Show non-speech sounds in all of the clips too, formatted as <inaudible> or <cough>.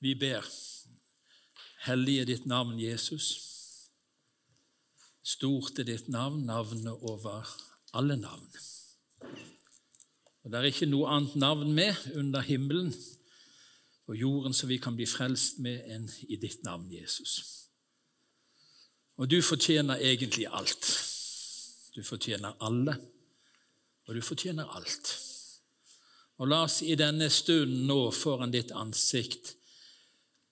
Vi ber, hellige ditt navn, Jesus. Stort er ditt navn, navnet over alle navn. Og Det er ikke noe annet navn med under himmelen og jorden som vi kan bli frelst med, enn i ditt navn, Jesus. Og du fortjener egentlig alt. Du fortjener alle, og du fortjener alt. Og la oss i denne stunden nå foran ditt ansikt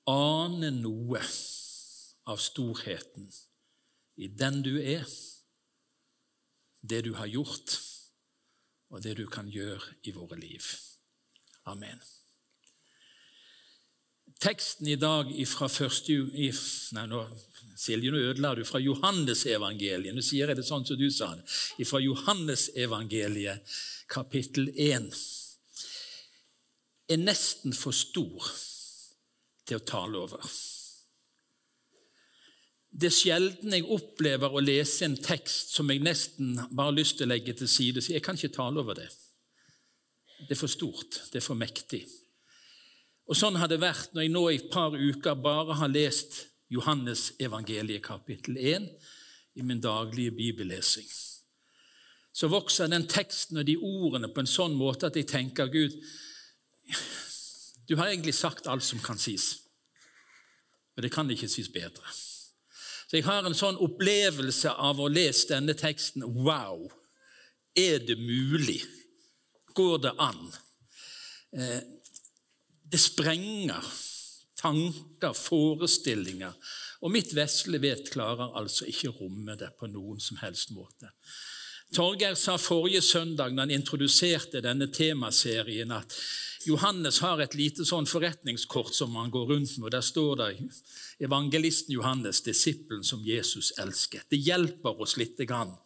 ane noe av storheten i den du er, det du har gjort, og det du kan gjøre i våre liv. Amen. Teksten i dag fra første i, Nei, nå Silje, nå ødela du fra Johannesevangeliet. Nå sier jeg det sånn som du sa det. Fra Johannesevangeliet, kapittel 1, er nesten for stor til å tale over. Det er sjelden jeg opplever å lese en tekst som jeg nesten bare har lyst til å legge til side. Så jeg kan ikke tale over det. Det er for stort, det er for mektig. Og Sånn har det vært når jeg nå i et par uker bare har lest Johannes evangeliet kapittel 1 i min daglige bibellesing. Så vokser den teksten og de ordene på en sånn måte at jeg tenker Gud, du har egentlig sagt alt som kan sies, og det kan ikke sies bedre. Så jeg har en sånn opplevelse av å lese denne teksten. Wow! Er det mulig? Går det an? Eh, det sprenger tanker, forestillinger. Og mitt vesle vet klarer altså ikke romme det på noen som helst måte. Torgeir sa forrige søndag da han introduserte denne temaserien, at Johannes har et lite sånn forretningskort som han går rundt med. og Der står det evangelisten Johannes, disippelen som Jesus elsket. Det hjelper oss litt grann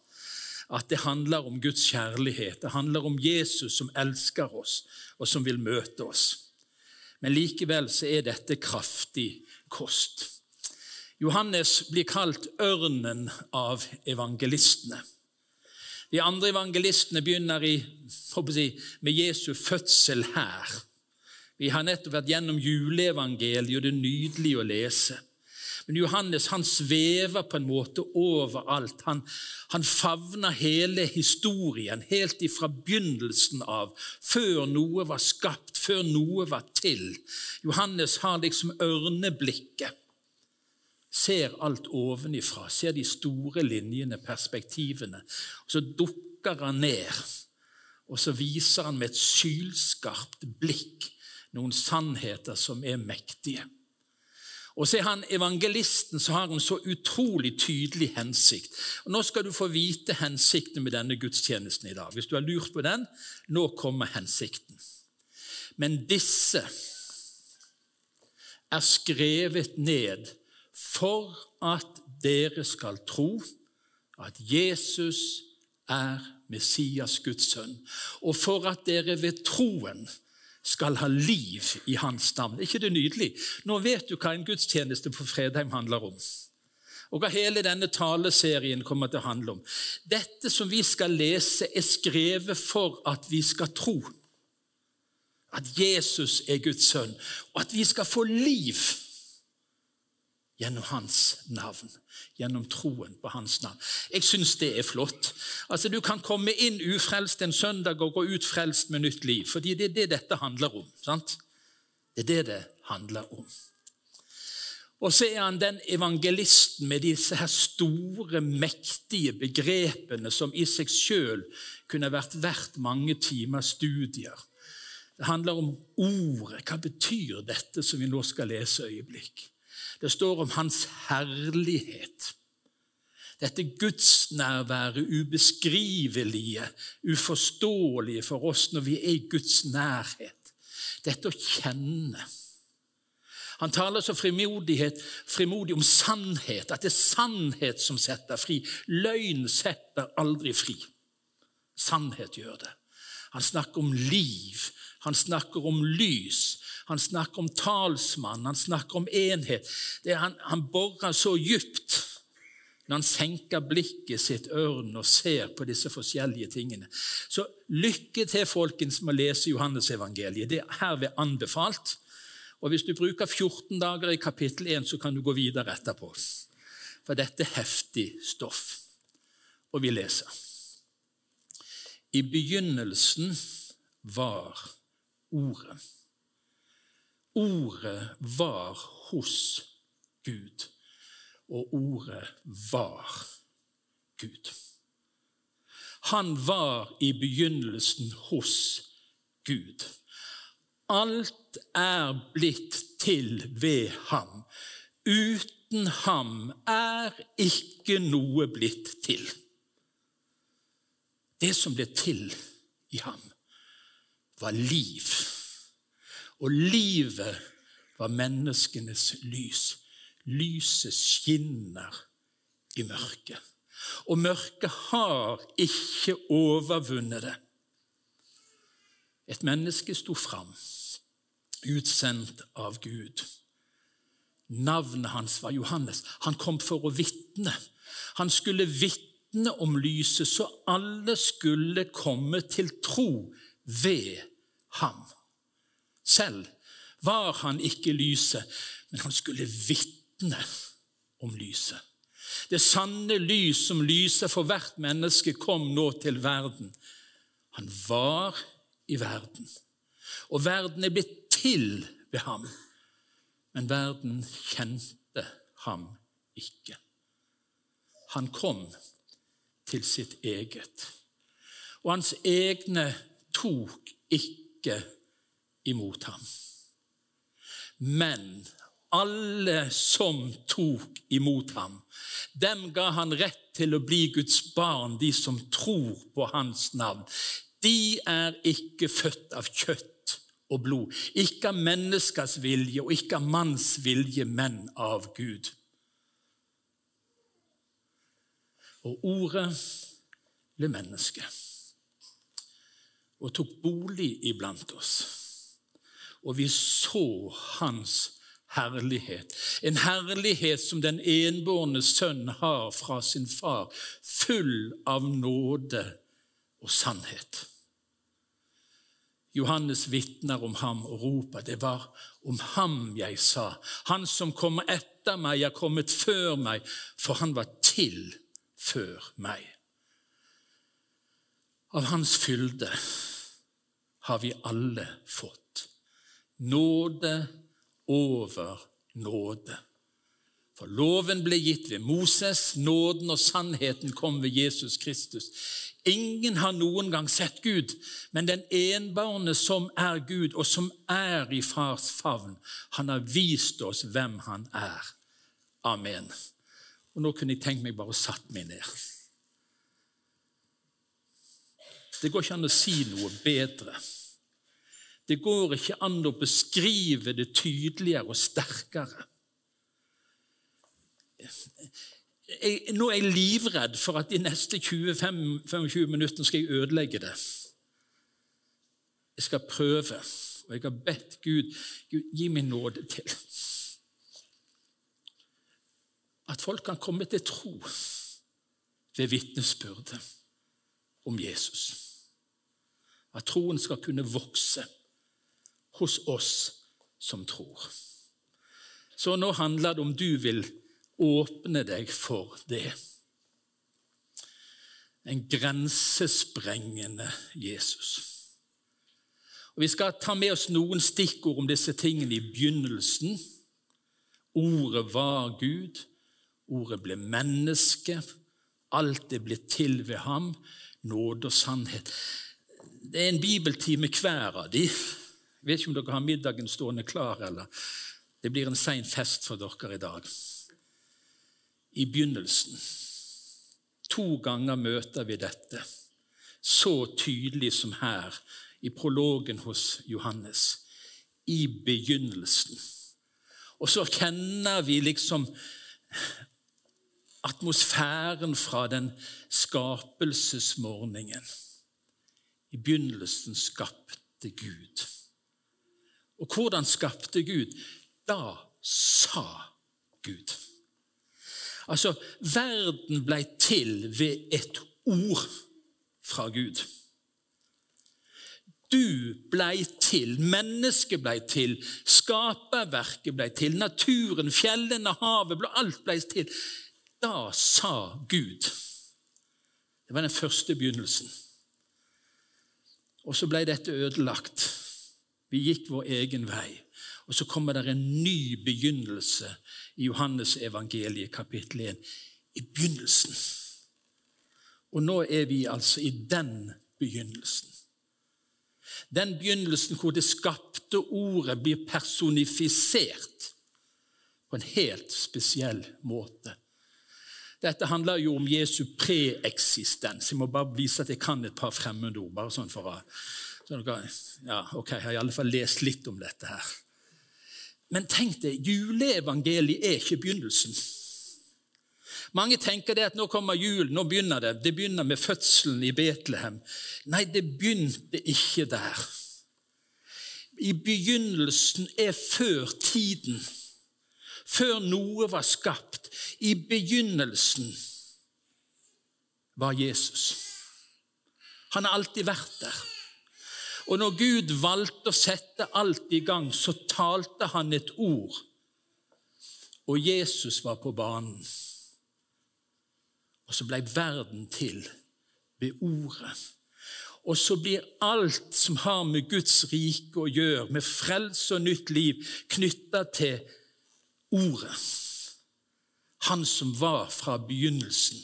at det handler om Guds kjærlighet. Det handler om Jesus som elsker oss, og som vil møte oss. Men likevel så er dette kraftig kost. Johannes blir kalt ørnen av evangelistene. De andre evangelistene begynner i, si, med Jesu fødsel her. Vi har nettopp vært gjennom juleevangeliet, og det er nydelig å lese. Men Johannes han svever på en måte overalt. Han, han favner hele historien helt ifra begynnelsen av, før noe var skapt, før noe var til. Johannes har liksom ørneblikket ser alt ovenifra, ser de store linjene, perspektivene. Og Så dukker han ned, og så viser han med et sylskarpt blikk noen sannheter som er mektige. Og så er han evangelisten, så har han så utrolig tydelig hensikt. Og Nå skal du få vite hensikten med denne gudstjenesten i dag. Hvis du har lurt på den, nå kommer hensikten. Men disse er skrevet ned for at dere skal tro at Jesus er Messias, Guds sønn, og for at dere ved troen skal ha liv i hans navn. Er ikke det nydelig? Nå vet du hva en gudstjeneste på Fredheim handler om. Og hva hele denne taleserien kommer til å handle om. Dette som vi skal lese, er skrevet for at vi skal tro. At Jesus er Guds sønn, og at vi skal få liv gjennom hans navn, gjennom troen på hans navn. Jeg syns det er flott. Altså, Du kan komme inn ufrelst en søndag og gå ut frelst med nytt liv, fordi det er det dette handler om. sant? Det er det det handler om. Og så er han den evangelisten med disse her store, mektige begrepene som i seg sjøl kunne vært verdt mange timers studier. Det handler om ordet. Hva betyr dette som vi nå skal lese øyeblikk? Det står om hans herlighet. Dette gudsnærværet, ubeskrivelige, uforståelige for oss når vi er i Guds nærhet. Dette å kjenne. Han taler så frimodig om sannhet, at det er sannhet som setter fri. Løgn setter aldri fri. Sannhet gjør det. Han snakker om liv, han snakker om lys, han snakker om talsmann, han snakker om enhet. han, han borer så dypt når han senker blikket sitt ørn og ser på disse forskjellige tingene. Så lykke til, folkens, med å lese Johannesevangeliet. Det er herved anbefalt. Og Hvis du bruker 14 dager i kapittel 1, så kan du gå videre etterpå. For dette er heftig stoff. Og vi leser. I begynnelsen var Ordet. Ordet var hos Gud, og ordet var Gud. Han var i begynnelsen hos Gud. Alt er blitt til ved ham. Uten ham er ikke noe blitt til. Det som ble til i ham, var liv. Og livet var menneskenes lys. Lyset skinner i mørket. Og mørket har ikke overvunnet det. Et menneske sto fram, utsendt av Gud. Navnet hans var Johannes. Han kom for å vitne. Han skulle vitne om lyset, så alle skulle komme til tro ved ham. Selv var han ikke lyset, men han skulle vitne om lyset. Det sanne lys som lyser for hvert menneske, kom nå til verden. Han var i verden, og verden er blitt til ved ham. Men verden kjente ham ikke. Han kom til sitt eget, og hans egne tok ikke imot ham. Men alle som tok imot ham, dem ga han rett til å bli Guds barn, de som tror på hans navn. De er ikke født av kjøtt og blod, ikke av menneskers vilje og ikke av manns vilje, men av Gud. Og ordet ble menneske og tok bolig iblant oss. Og vi så hans herlighet. En herlighet som den enbårne sønn har fra sin far, full av nåde og sannhet. Johannes vitner om ham og roper, det var om ham jeg sa, han som kommer etter meg, er kommet før meg, for han var til før meg. Av hans fylde har vi alle fått. Nåde over nåde. For loven ble gitt ved Moses, nåden og sannheten kom ved Jesus Kristus. Ingen har noen gang sett Gud, men den enbarne som er Gud, og som er i fars favn, han har vist oss hvem han er. Amen. Og Nå kunne jeg tenkt meg bare å satt meg ned. Det går ikke an å si noe bedre. Det går ikke an å beskrive det tydeligere og sterkere. Jeg, nå er jeg livredd for at de neste 20-25 minuttene skal jeg ødelegge det. Jeg skal prøve, og jeg har bedt Gud, Gud gi meg nåde til at folk kan komme til tro ved vitnesbyrdet om Jesus. At troen skal kunne vokse hos oss som tror. Så nå handler det om du vil åpne deg for det. En grensesprengende Jesus. Og Vi skal ta med oss noen stikkord om disse tingene i begynnelsen. Ordet var Gud, ordet ble menneske, alt er blitt til ved ham, nåde og sannhet. Det er en bibeltime hver av de, jeg vet ikke om dere har middagen stående klar, eller det blir en sein fest for dere i dag. I begynnelsen To ganger møter vi dette, så tydelig som her, i prologen hos Johannes. I begynnelsen. Og så kjenner vi liksom atmosfæren fra den skapelsesmorgenen. I begynnelsen skapte Gud. Og hvordan skapte Gud? Da sa Gud. Altså, verden ble til ved et ord fra Gud. du blei til, mennesket blei til, skaperverket blei til, naturen, fjellene, havet, alt blei til. Da sa Gud Det var den første begynnelsen. Og så ble dette ødelagt. Vi gikk vår egen vei. Og så kommer det en ny begynnelse i Johannes evangeliet kapittel 1. I begynnelsen. Og nå er vi altså i den begynnelsen. Den begynnelsen hvor det skapte ordet blir personifisert på en helt spesiell måte. Dette handler jo om Jesu preeksistens. Jeg må bare vise at jeg kan et par fremmedord. bare sånn for å... Ja, ok, Jeg har i alle fall lest litt om dette her. Men tenk deg, juleevangeliet er ikke begynnelsen. Mange tenker det at nå kommer julen, nå begynner det. Det begynner med fødselen i Betlehem. Nei, det begynte ikke der. I begynnelsen er før tiden. Før noe var skapt. I begynnelsen var Jesus. Han har alltid vært der. Og når Gud valgte å sette alt i gang, så talte han et ord, og Jesus var på banen. Og så ble verden til ved ordet. Og så blir alt som har med Guds rike å gjøre, med frelse og nytt liv, knytta til ordet. Han som var fra begynnelsen.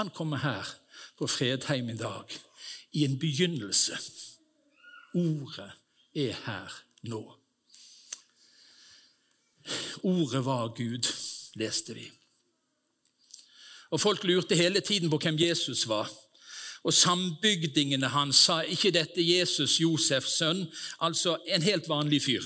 Han kommer her på Fredheim i dag i en begynnelse. Ordet er her nå. Ordet var Gud, leste vi. Og Folk lurte hele tiden på hvem Jesus var. Og Sambygdingene hans sa ikke dette Jesus, Josefs sønn, altså en helt vanlig fyr.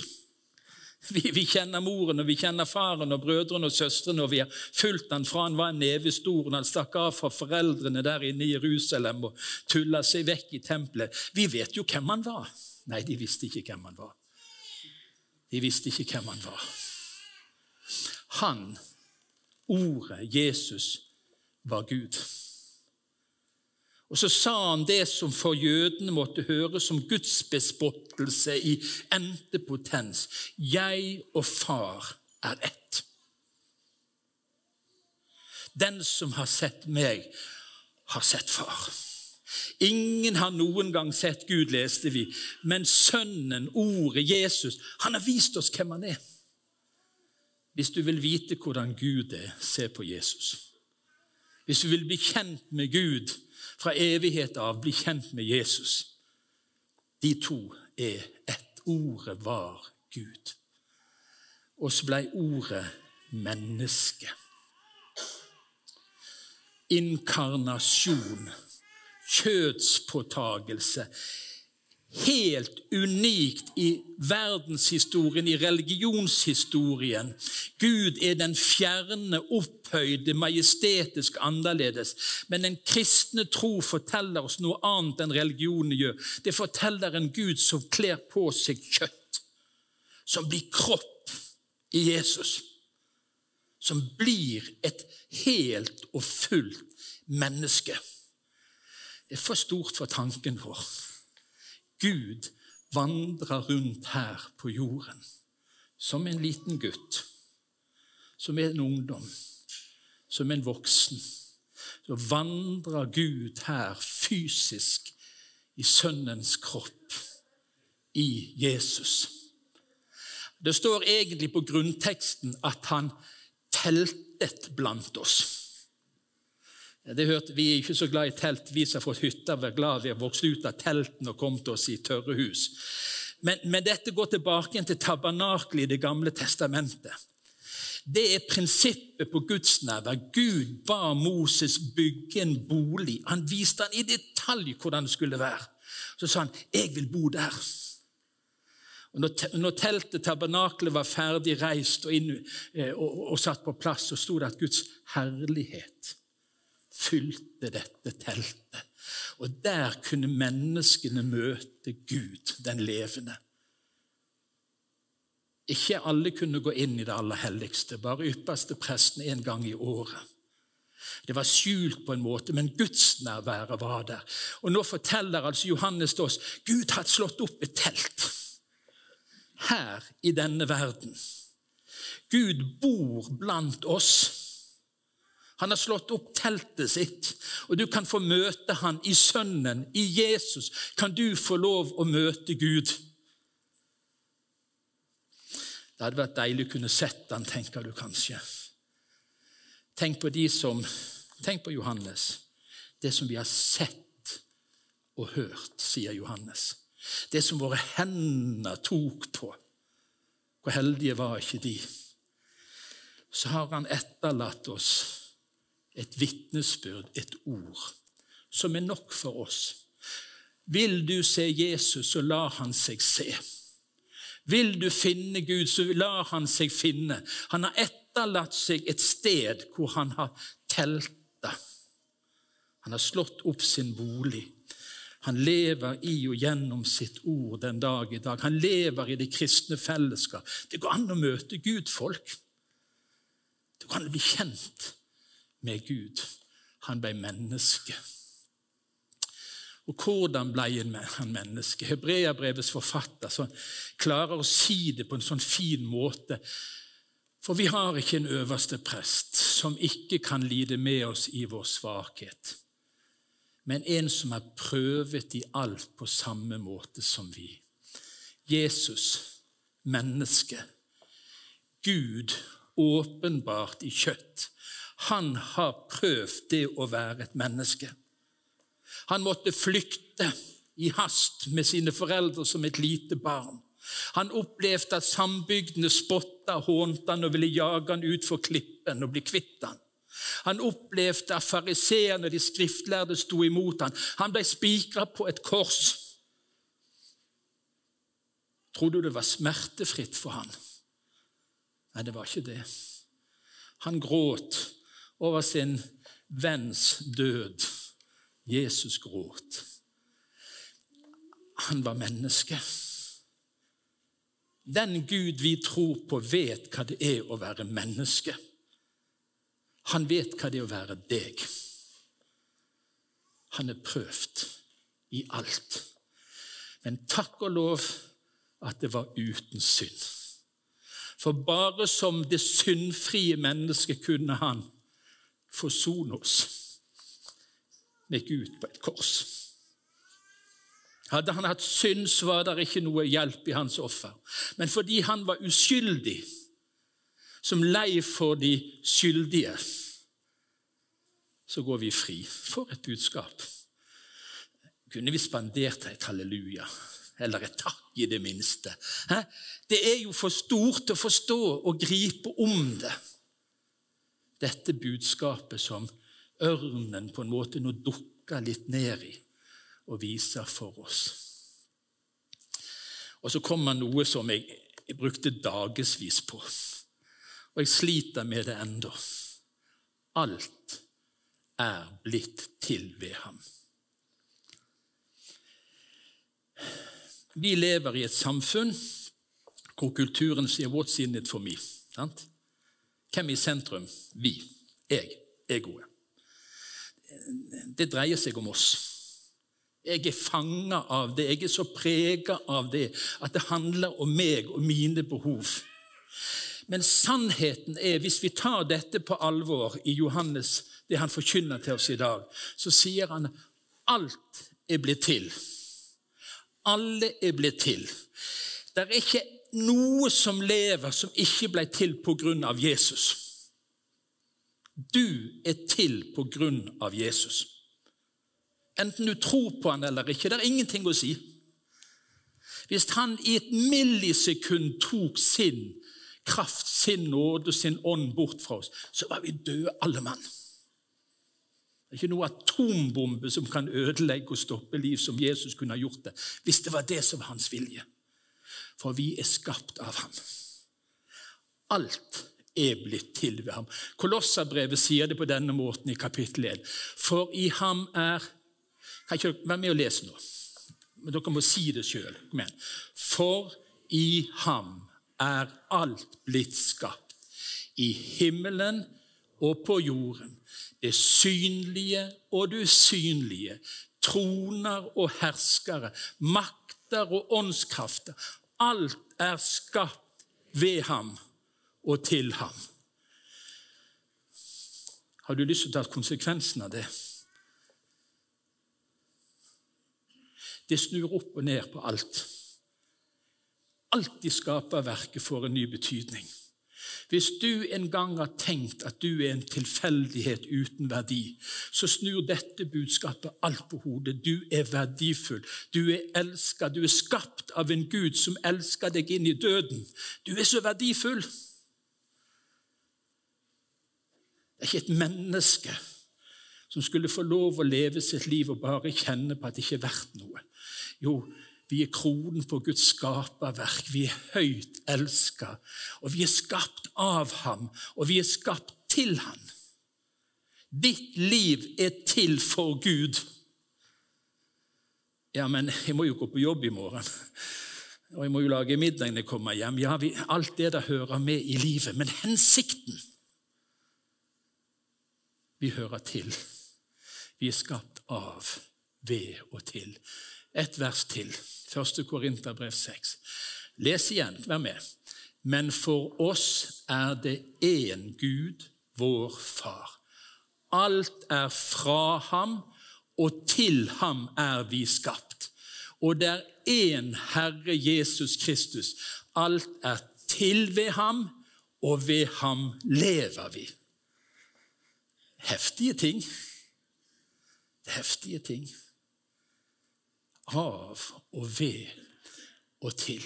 Vi, vi, kjenner moren og vi kjenner faren og brødrene og søstrene, og vi har fulgt han fra han var en neve stor, og han stakk av fra foreldrene der inne i Jerusalem og tulla seg vekk i tempelet. Vi vet jo hvem han var. Nei, de visste ikke hvem han var. De visste ikke hvem han var. Han, ordet Jesus, var Gud. Og så sa han det som for jødene måtte høres som Guds bespottelse i endte potens. Jeg og far er ett. Den som har sett meg, har sett far. Ingen har noen gang sett Gud, leste vi, men Sønnen, Ordet, Jesus, han har vist oss hvem han er. Hvis du vil vite hvordan Gud er, se på Jesus. Hvis du vil bli kjent med Gud fra evighet av, bli kjent med Jesus. De to er ett. Ordet var Gud. Og så blei ordet menneske. Inkarnasjon, kjødspåtagelse, helt unikt i verdenshistorien, i religionshistorien. Gud er den fjerne, opphøyde, majestetisk annerledes. Men den kristne tro forteller oss noe annet enn religionen gjør. Det forteller en Gud som kler på seg kjøtt, som blir kropp i Jesus. Som blir et helt og fullt menneske. Det er for stort for tanken vår. Gud vandrer rundt her på jorden som en liten gutt, som en ungdom, som en voksen. Så vandrer Gud her fysisk i Sønnens kropp, i Jesus. Det står egentlig på grunnteksten at han teltet blant oss. Det hørte, Vi er ikke så glad i telt, vi som har fått hytter. Vi er glad vi har vokst ut av teltene og kommet oss i tørre hus. Men, men dette går tilbake til tabernakelet i Det gamle testamentet. Det er prinsippet på gudsnærvær. Gud ba Moses bygge en bolig. Han viste han i detalj hvordan det skulle være. Så sa han 'Jeg vil bo der'. Og når, teltet, tabernakelet, var ferdig reist og, inn, eh, og, og, og satt på plass, så sto det at Guds herlighet fylte dette teltet. Og der kunne menneskene møte Gud, den levende. Ikke alle kunne gå inn i det aller helligste, bare ypperste presten en gang i året. Det var skjult på en måte, men gudsnærværet var der. Og Nå forteller altså Johannes til oss Gud har slått opp et telt her i denne verden. Gud bor blant oss. Han har slått opp teltet sitt, og du kan få møte han i Sønnen, i Jesus. Kan du få lov å møte Gud? Det hadde vært deilig å kunne sett han, tenker du kanskje. Tenk på de som Tenk på Johannes. Det som vi har sett og hørt, sier Johannes. Det som våre hender tok på. Hvor heldige var ikke de? Så har han etterlatt oss et vitnesbyrd, et ord, som er nok for oss. Vil du se Jesus, så lar han seg se. Vil du finne Gud, så lar han seg finne. Han har etterlatt seg et sted hvor han har telta. Han har slått opp sin bolig. Han lever i og gjennom sitt ord den dag i dag. Han lever i det kristne fellesskap. Det går an å møte Gud, folk. Det går an å bli kjent med Gud. Han ble menneske. Og hvordan ble han menneske? Hebreabrevets forfatter så klarer å si det på en sånn fin måte. For vi har ikke en øverste prest som ikke kan lide med oss i vår svakhet, men en som er prøvet i alt på samme måte som vi. Jesus, menneske. Gud åpenbart i kjøtt. Han har prøvd det å være et menneske. Han måtte flykte i hast med sine foreldre som et lite barn. Han opplevde at sambygdene spotta hånte han og ville jage han utfor klippen og bli kvitt han. Han opplevde at fariseerne og de skriftlærde sto imot han. Han ble spikra på et kors. Tror du det var smertefritt for han? Nei, det var ikke det. Han gråt over sin venns død. Jesus gråt. Han var menneske. Den Gud vi tror på, vet hva det er å være menneske. Han vet hva det er å være deg. Han er prøvd i alt. Men takk og lov at det var uten synd. For bare som det syndfrie mennesket kunne han forsone oss med Gud på et kors. Hadde han hatt synd, så var det ikke noe hjelp i hans offer. Men fordi han var uskyldig, som lei for de skyldige, så går vi fri. For et budskap! Kunne vi spandert et halleluja, eller et takk i det minste? Det er jo for stort å forstå og gripe om det. Dette budskapet som ørnen på en måte nå dukker litt ned i og viser for oss. Og så kommer noe som jeg, brukte dagevis på, og jeg sliter med det ennå. Alt er blitt til ved ham. Vi lever i et samfunn hvor kulturen sier 'what's in it for me'? Sant? Hvem er i sentrum? Vi. Jeg. Egoet det dreier seg om oss. Jeg er fanga av det, jeg er så prega av det at det handler om meg og mine behov. Men sannheten er, hvis vi tar dette på alvor i Johannes, det han forkynner til oss i dag, så sier han alt er blitt til. Alle er blitt til. Det er ikke noe som lever som ikke ble til av Jesus. Du er til av Jesus. Enten du tror på han eller ikke, det er ingenting å si. Hvis han i et millisekund tok sin kraft, sin nåde og sin ånd bort fra oss, så var vi døde alle mann. Det er ikke noe atombombe som kan ødelegge og stoppe liv som Jesus kunne ha gjort det, hvis det var det som var hans vilje. For vi er skapt av ham. Alt er blitt til ved ham. Kolosserbrevet sier det på denne måten i kapittel 1. For i ham er Kan ikke med og lese nå? Men dere må si det sjøl. For i ham er alt blitt skapt, i himmelen og på jorden, det synlige og det usynlige, troner og herskere, makter og åndskrafter. Alt er skapt ved ham og til ham. Har du lyst til å ta konsekvensen av det? Det snur opp og ned på alt. Alt i skaperverket får en ny betydning. Hvis du en gang har tenkt at du er en tilfeldighet uten verdi, så snur dette budskapet alt på hodet. Du er verdifull, du er elsket, du er skapt av en Gud som elsker deg inn i døden. Du er så verdifull. Det er ikke et menneske som skulle få lov å leve sitt liv og bare kjenne på at det ikke er verdt noe. Jo, vi er kronen på Guds skaperverk. Vi er høyt elska. Og vi er skapt av ham, og vi er skapt til ham. Ditt liv er til for Gud. Ja, men jeg må jo gå på jobb i morgen. Og jeg må jo lage middag når jeg kommer hjem. Ja, vi, Alt det der hører med i livet. Men hensikten Vi hører til. Vi er skapt av, ved og til. Et vers til. 1. Korinterbrev 6. Les igjen, vær med. Men for oss er det én Gud, vår Far. Alt er fra ham, og til ham er vi skapt. Og det er én Herre Jesus Kristus. Alt er til ved ham, og ved ham lever vi. Heftige ting. Heftige ting av og ved og til.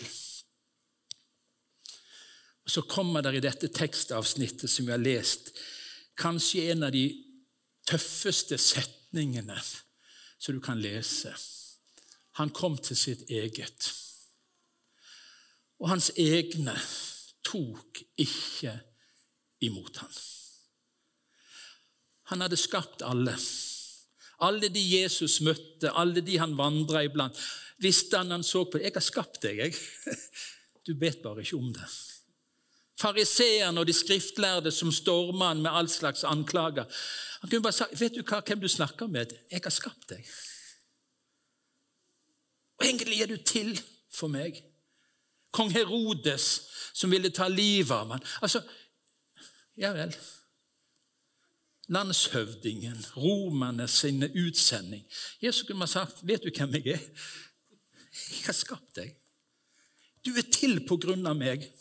Og Så kommer det i dette tekstavsnittet som vi har lest, kanskje en av de tøffeste setningene som du kan lese. Han kom til sitt eget, og hans egne tok ikke imot ham. Han hadde skapt alle. Alle de Jesus møtte, alle de han vandra iblant, visste han han så på 'Jeg har skapt deg, jeg. <laughs> Du vet bare ikke om det.' Fariseerne og de skriftlærde som storma han med all slags anklager. Han kunne bare sagt, 'Vet du hva, hvem du snakker med? Jeg har skapt deg.' Og egentlig er du til for meg. Kong Herodes som ville ta livet av ham. Altså, ja vel landshøvdingen, romerne sine utsending. Jesus kunne ha sagt, 'Vet du hvem jeg er? Jeg har skapt deg. Du er til på grunn av meg.'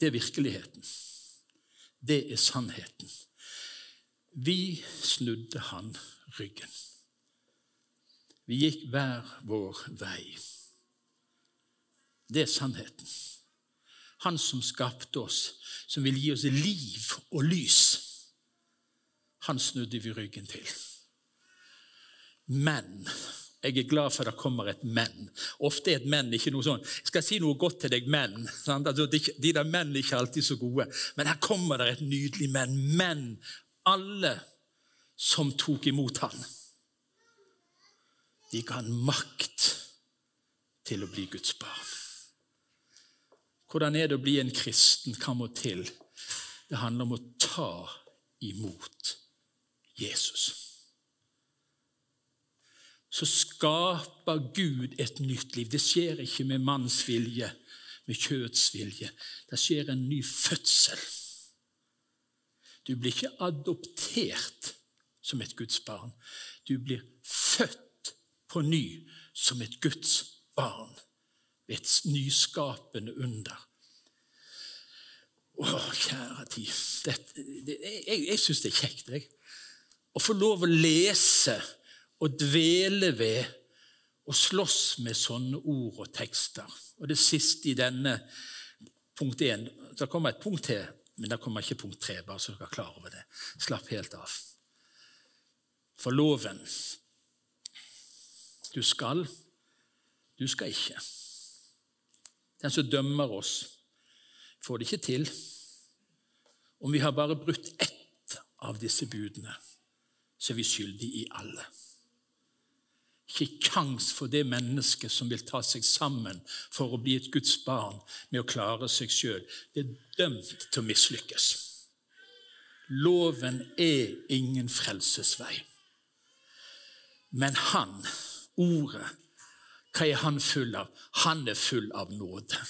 Det er virkeligheten. Det er sannheten. Vi snudde han ryggen. Vi gikk hver vår vei. Det er sannheten. Han som skapte oss, som vil gi oss liv og lys. Han snudde vi ryggen til. Men jeg er glad for at det kommer et men. Ofte er et men ikke noe sånn Jeg skal si noe godt til deg, men. Altså, de der menn er ikke alltid så gode. Men her kommer det et nydelig men. Men alle som tok imot han, de ga han makt til å bli Guds barn. Hvordan er det å bli en kristen? Hva må til? Det handler om å ta imot Jesus. Så skaper Gud et nytt liv. Det skjer ikke med manns vilje, med kjøtts vilje. Det skjer en ny fødsel. Du blir ikke adoptert som et Guds barn. Du blir født på ny som et Guds barn ved et nyskapende under. Å, kjære tid. Jeg jeg syns det er kjekt jeg. å få lov å lese og dvele ved og slåss med sånne ord og tekster. Og det siste i denne punkt 1 Det kommer et punkt til, men det kommer ikke punkt 3, bare så dere er klar over det. Slapp helt av. For loven Du skal, du skal ikke. Den som dømmer oss, får det ikke til. Om vi har bare brutt ett av disse budene, så er vi skyldige i alle. Ikke kjangs for det mennesket som vil ta seg sammen for å bli et Guds barn med å klare seg sjøl. Det er dømt til å mislykkes. Loven er ingen frelsesvei. Men han, ordet, hva er han full av? Han er full av nåde.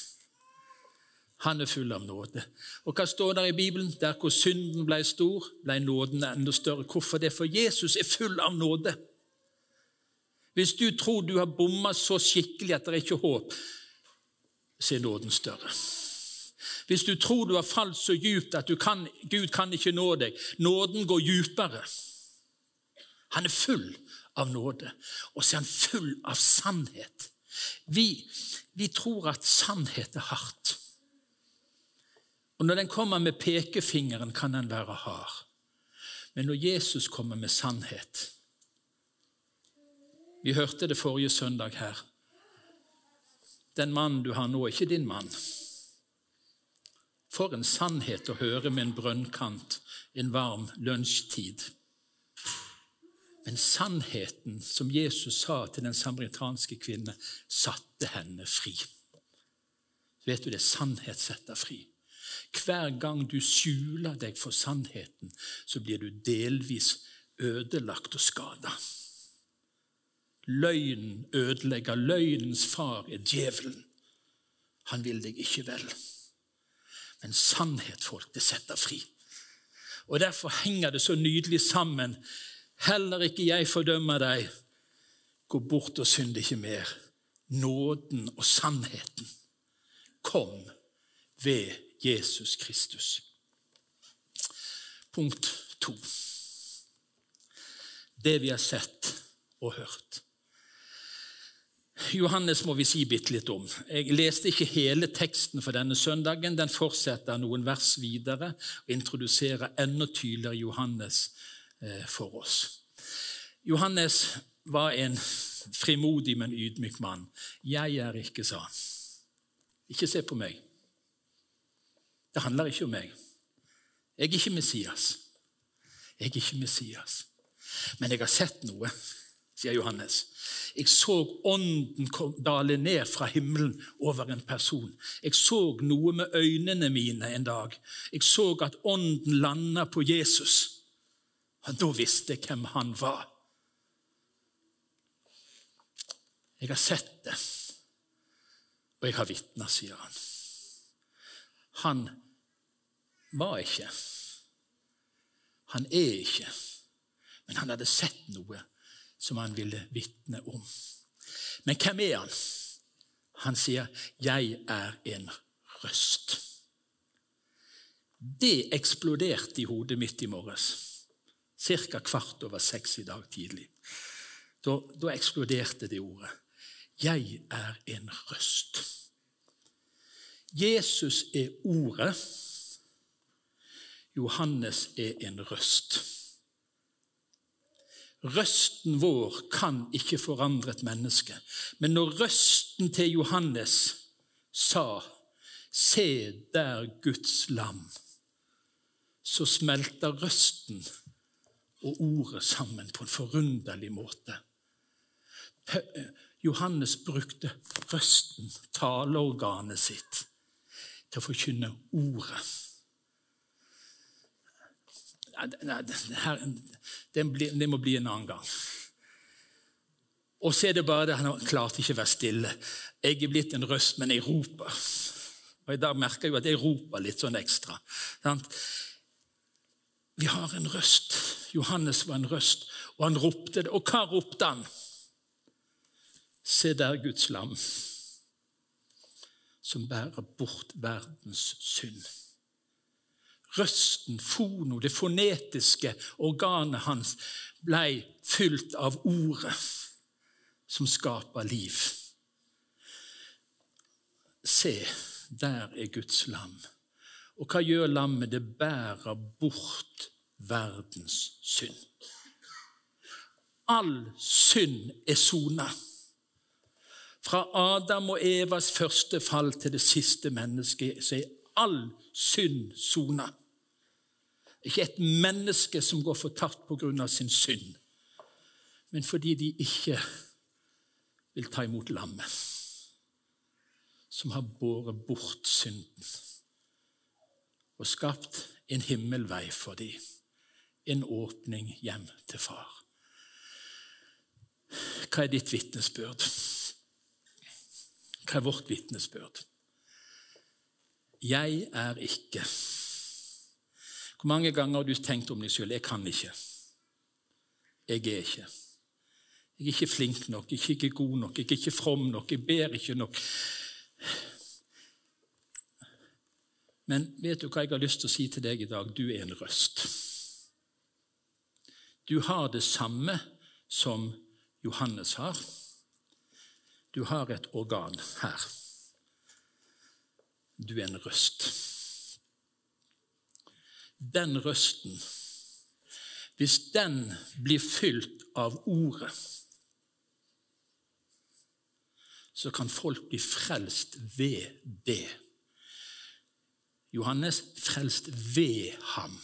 Han er full av nåde. Og hva står der i Bibelen? Der hvor synden ble stor, ble nåden enda større. Hvorfor det? For Jesus er full av nåde. Hvis du tror du har bomma så skikkelig at det er ikke håp, så er nåden større. Hvis du tror du har falt så djupt at kan, Gud kan ikke nå deg, nåden går djupere. Han er full av nåde, og så er han full av sannhet. Vi, vi tror at sannhet er hardt. Og Når den kommer med pekefingeren, kan den være hard. Men når Jesus kommer med sannhet Vi hørte det forrige søndag her. Den mannen du har nå, er ikke din mann. For en sannhet å høre med en brønnkant en varm lunsjtid. Men sannheten som Jesus sa til den samaritanske kvinne, satte henne fri. Vet du det? Sannhet setter fri. Hver gang du skjuler deg for sannheten, så blir du delvis ødelagt og skada. Løgnen ødelegger. Løgnens far er djevelen. Han vil deg ikke vel. Men sannhet, folk, det setter fri. Og Derfor henger det så nydelig sammen. Heller ikke jeg fordømmer deg. Gå bort og synd ikke mer. Nåden og sannheten kom ved Jesus Kristus. Punkt to. Det vi har sett og hørt. Johannes må vi si bitte litt om. Jeg leste ikke hele teksten for denne søndagen. Den fortsetter noen vers videre og introduserer enda tydeligere Johannes for oss. Johannes var en frimodig, men ydmyk mann. 'Jeg er ikke', sa han. Ikke se på meg. Det handler ikke om meg. Jeg er ikke Messias. Jeg er ikke Messias. Men jeg har sett noe, sier Johannes. Jeg så ånden dale ned fra himmelen over en person. Jeg så noe med øynene mine en dag. Jeg så at ånden landa på Jesus. Og da visste jeg hvem han var. Jeg har sett det, og jeg har vitna, sier han. Han var ikke. Han er ikke. Men han hadde sett noe som han ville vitne om. Men hvem er han? Han sier, 'Jeg er en røst'. Det eksploderte i hodet mitt i morges. Ca. kvart over seks i dag tidlig. Da, eksploderte det ordet. 'Jeg er en røst'. Jesus er Ordet. Johannes er en røst. Røsten vår kan ikke forandre et menneske. Men når røsten til Johannes sa 'Se der Guds lam', så smelter røsten og ordet sammen på en forunderlig måte. Johannes brukte røsten, taleorganet sitt, til å forkynne ordet. Det, må bli en annen gang. Og så er det bare det, Han klarte ikke å være stille. Jeg er blitt en røst, men jeg roper. Og I dag merker jeg jo at jeg roper litt sånn ekstra. Vi har en røst. Johannes var en røst, og han ropte det. Og hva ropte han? Se der Guds lam som bærer bort verdens synd. Røsten, fono, det fonetiske organet hans, blei fylt av ordet som skaper liv. Se, der er Guds lam. Og hva gjør lammet? Det bærer bort verdens synd. All synd er sona. Fra Adam og Evas første fall til det siste mennesket så er all synd sona. Ikke et menneske som går fortapt pga. sin synd, men fordi de ikke vil ta imot lammet, som har båret bort synden og skapt en himmelvei for dem, en åpning hjem til far. Hva er ditt vitnesbyrd? Hva er vårt vitnesbyrd? Jeg er ikke. Hvor mange ganger har du tenkt om deg selv? 'jeg kan ikke'? Jeg er ikke. Jeg er ikke flink nok, jeg er ikke god nok, jeg er ikke from nok, jeg ber ikke nok. Men vet du hva jeg har lyst til å si til deg i dag? Du er en røst. Du har det samme som Johannes har. Du har et organ her. Du er en røst. Den røsten, hvis den blir fylt av Ordet, så kan folk bli frelst ved det. Johannes frelst ved ham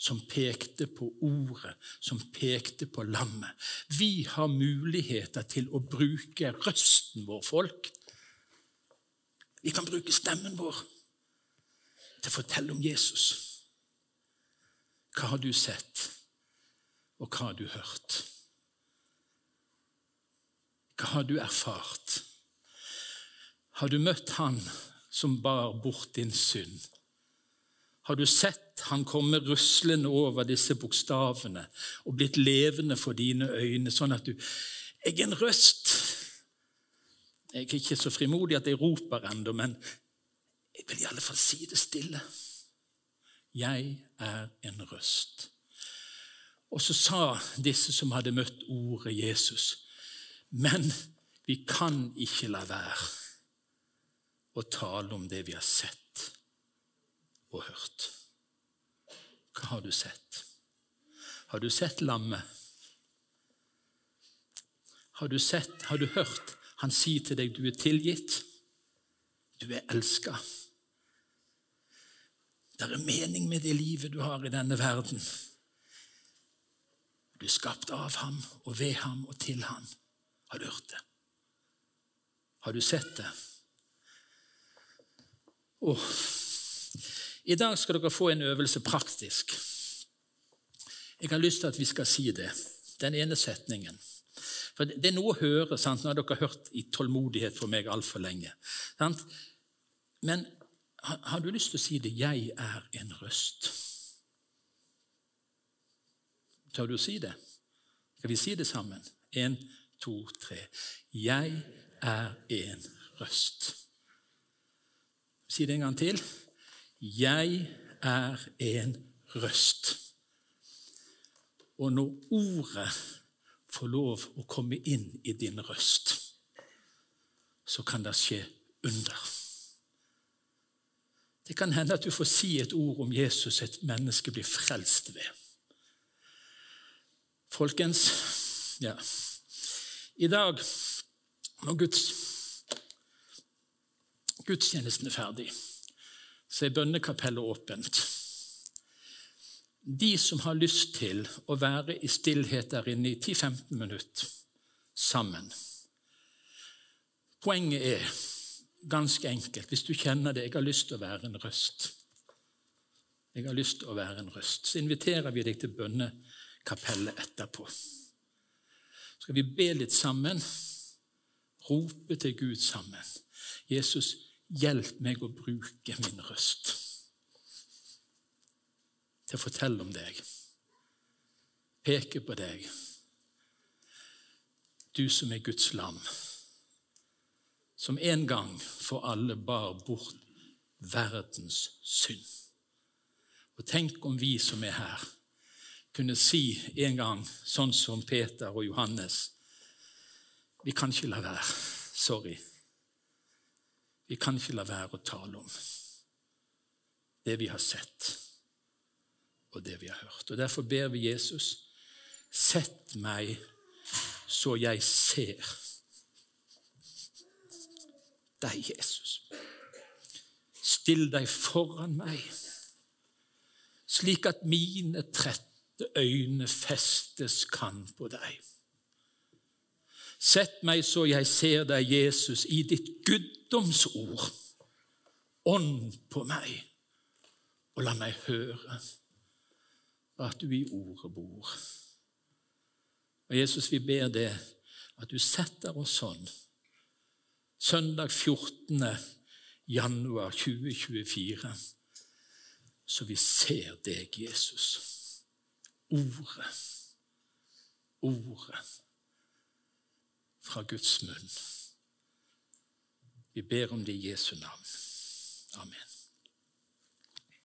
som pekte på ordet, som pekte på lammet. Vi har muligheter til å bruke røsten vår, folk. Vi kan bruke stemmen vår til å fortelle om Jesus. Hva har du sett, og hva har du hørt? Hva har du erfart? Har du møtt Han som bar bort din synd? Har du sett han komme ruslende over disse bokstavene og blitt levende for dine øyne, sånn at du Jeg er en røst. Jeg er ikke så frimodig at jeg roper ennå, men jeg vil i alle fall si det stille. Jeg er en røst. Og så sa disse som hadde møtt ordet Jesus, men vi kan ikke la være å tale om det vi har sett og hørt. Hva har du sett? Har du sett lammet? Har du sett, har du hørt han si til deg du er tilgitt? Du er elska. Det er mening med det livet du har i denne verden. Du er skapt av ham og ved ham og til ham. Har du hørt det? Har du sett det? Åh, i dag skal dere få en øvelse praktisk. Jeg har lyst til at vi skal si det, den ene setningen. For Det er noe å høre sant? Nå har dere hørt i tålmodighet for meg altfor lenge. Sant? Men har du lyst til å si det 'Jeg er en røst'? Tør du å si det? Skal vi si det sammen? En, to, tre. Jeg er en røst. Si det en gang til. 'Jeg er en røst'. Og når ordet får lov å komme inn i din røst, så kan det skje under. Det kan hende at du får si et ord om Jesus et menneske blir frelst ved. Folkens, ja I dag, når Guds, gudstjenesten er ferdig så er bønnekapellet åpent. De som har lyst til å være i stillhet der inne i 10-15 minutter sammen Poenget er ganske enkelt. Hvis du kjenner det, jeg har lyst til å være en røst. Jeg har lyst til å være en røst. Så inviterer vi deg til bønnekapellet etterpå. Så skal vi be litt sammen, rope til Gud sammen. Jesus, Hjelp meg å bruke min røst til å fortelle om deg, peke på deg, du som er Guds lam, som en gang for alle bar bort verdens synd. Og Tenk om vi som er her, kunne si en gang, sånn som Peter og Johannes Vi kan ikke la være. Sorry. Vi kan ikke la være å tale om det vi har sett, og det vi har hørt. Og Derfor ber vi Jesus sett meg så jeg ser deg, Jesus. Still deg foran meg, slik at mine trette øyne festes kan på deg. Sett meg så jeg ser deg, Jesus, i ditt guddomsord. Ånd på meg, og la meg høre at du i ordet bor. Og Jesus, vi ber det at du setter oss sånn søndag 14. januar 2024, så vi ser deg, Jesus. Ordet. Ordet fra Guds munn. Vi ber om det i Jesu navn. Amen.